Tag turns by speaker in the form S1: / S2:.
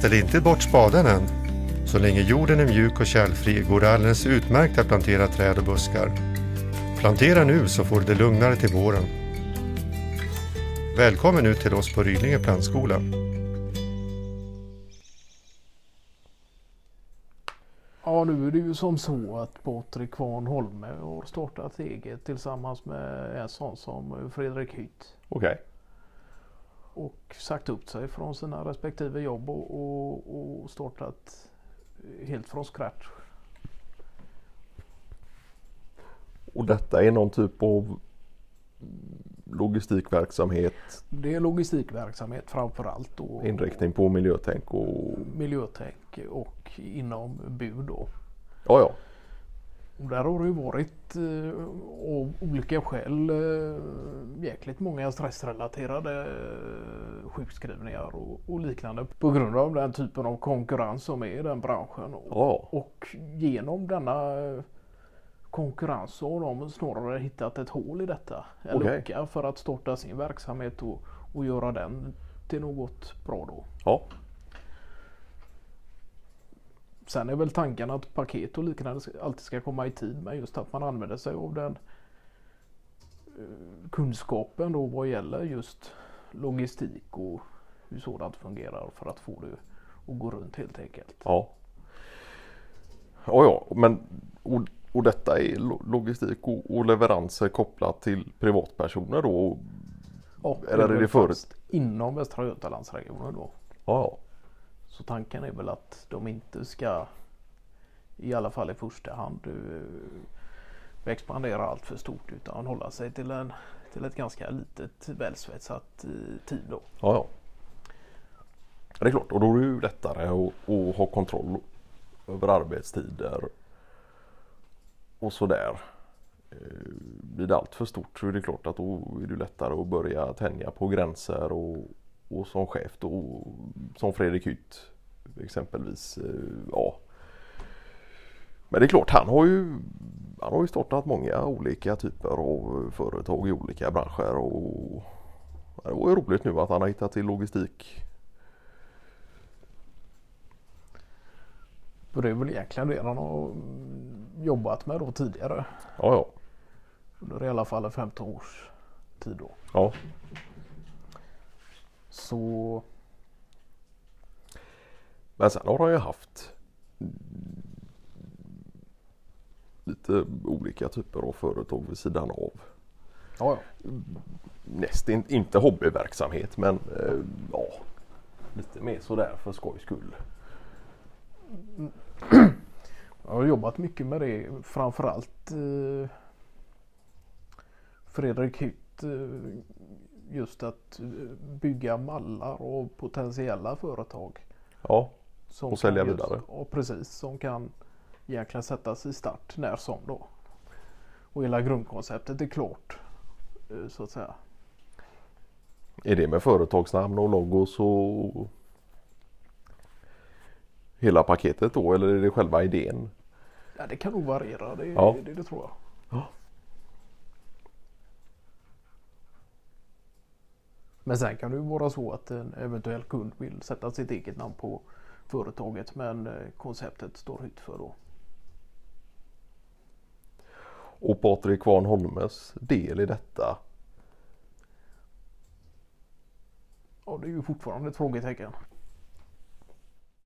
S1: Ställ inte bort spaden än. Så länge jorden är mjuk och kärlfri går det alldeles utmärkt att plantera träd och buskar. Plantera nu så får du det lugnare till våren. Välkommen ut till oss på Rydlinge plantskola.
S2: Ja, nu är det ju som så att Patrik Kvarn Holme har startat eget tillsammans med en sån som Fredrik Hytt.
S3: Okej.
S2: Och sagt upp sig från sina respektive jobb och, och, och startat helt från scratch.
S3: Och detta är någon typ av logistikverksamhet,
S2: Det är logistikverksamhet framför allt. Och,
S3: inriktning på miljötänk och
S2: miljötänk och inom bud då.
S3: ja, ja.
S2: Och där har det ju varit eh, av olika skäl eh, jäkligt många stressrelaterade eh, sjukskrivningar och, och liknande på grund av den typen av konkurrens som är i den branschen. Och,
S3: Ja,
S2: och genom denna konkurrens så har de snarare hittat ett hål i detta. En
S3: Okej.
S2: lucka för att starta sin verksamhet och, och göra den till något bra då.
S3: ja,
S2: Sen är väl tanken att paket och liknande alltid ska komma i tid men just att man använder sig av den eh, kunskapen då vad gäller just logistik och hur sådant fungerar för att få det att gå runt helt enkelt.
S3: ja. Ja, ja, men och, och detta är lo- logistik och, och leveranser kopplat till privatpersoner då? och-
S2: Ja,
S3: Eller är det förut?
S2: Inom Västra Götalandsregionen då.
S3: Ja,
S2: så tanken är väl att de inte ska i alla fall i första hand eh, expandera allt för stort utan hålla sig till, en, till ett ganska litet välsvetsat eh, team då.
S3: ja, ja. Det är klart, och då är det ju lättare att, att ha kontroll över arbetstider och sådär. Eh, blir det allt för stort så är det klart att då är det lättare att börja tänja på gränser och, och som chef då, som Fredrik Hytt exempelvis. eh, Ja. Men det är klart, han har ju han har ju startat många olika typer av företag i olika branscher och det var ju roligt nu att han har hittat till logistik.
S2: För det är väl egentligen det han har jobbat med då tidigare.
S3: Ja, ja.
S2: Under i alla fall en 15 års tid då.
S3: ja.
S2: Så
S3: Men sen har han ju haft lite olika typer av företag vid sidan av.
S2: ja, ja.
S3: Nästin, inte hobbyverksamhet men eh, ja, lite mer sådär för skojs skull.
S2: Jag har jobbat mycket med det framförallt eh, Fredrik Hytt eh, just att eh, bygga mallar av potentiella företag.
S3: Ja,
S2: Som
S3: Och sälja
S2: just-
S3: vidare.
S2: Ja precis, som kan egentligen sättas i start när som då. Och hela grundkonceptet är klart eh, så att säga.
S3: är det med företagsnamn och logos och hela paketet då eller är det själva idén?
S2: Ja, det kan nog variera, det,
S3: Ja.
S2: det, det tror jag.
S3: Ja.
S2: Men sen kan det ju vara så att en eventuell kund vill sätta sitt eget namn på företaget men eh, konceptet står ut för då.
S3: Och Patrik Kvarn Holmes del i detta
S2: Ja, det är ju fortfarande ett frågetecken.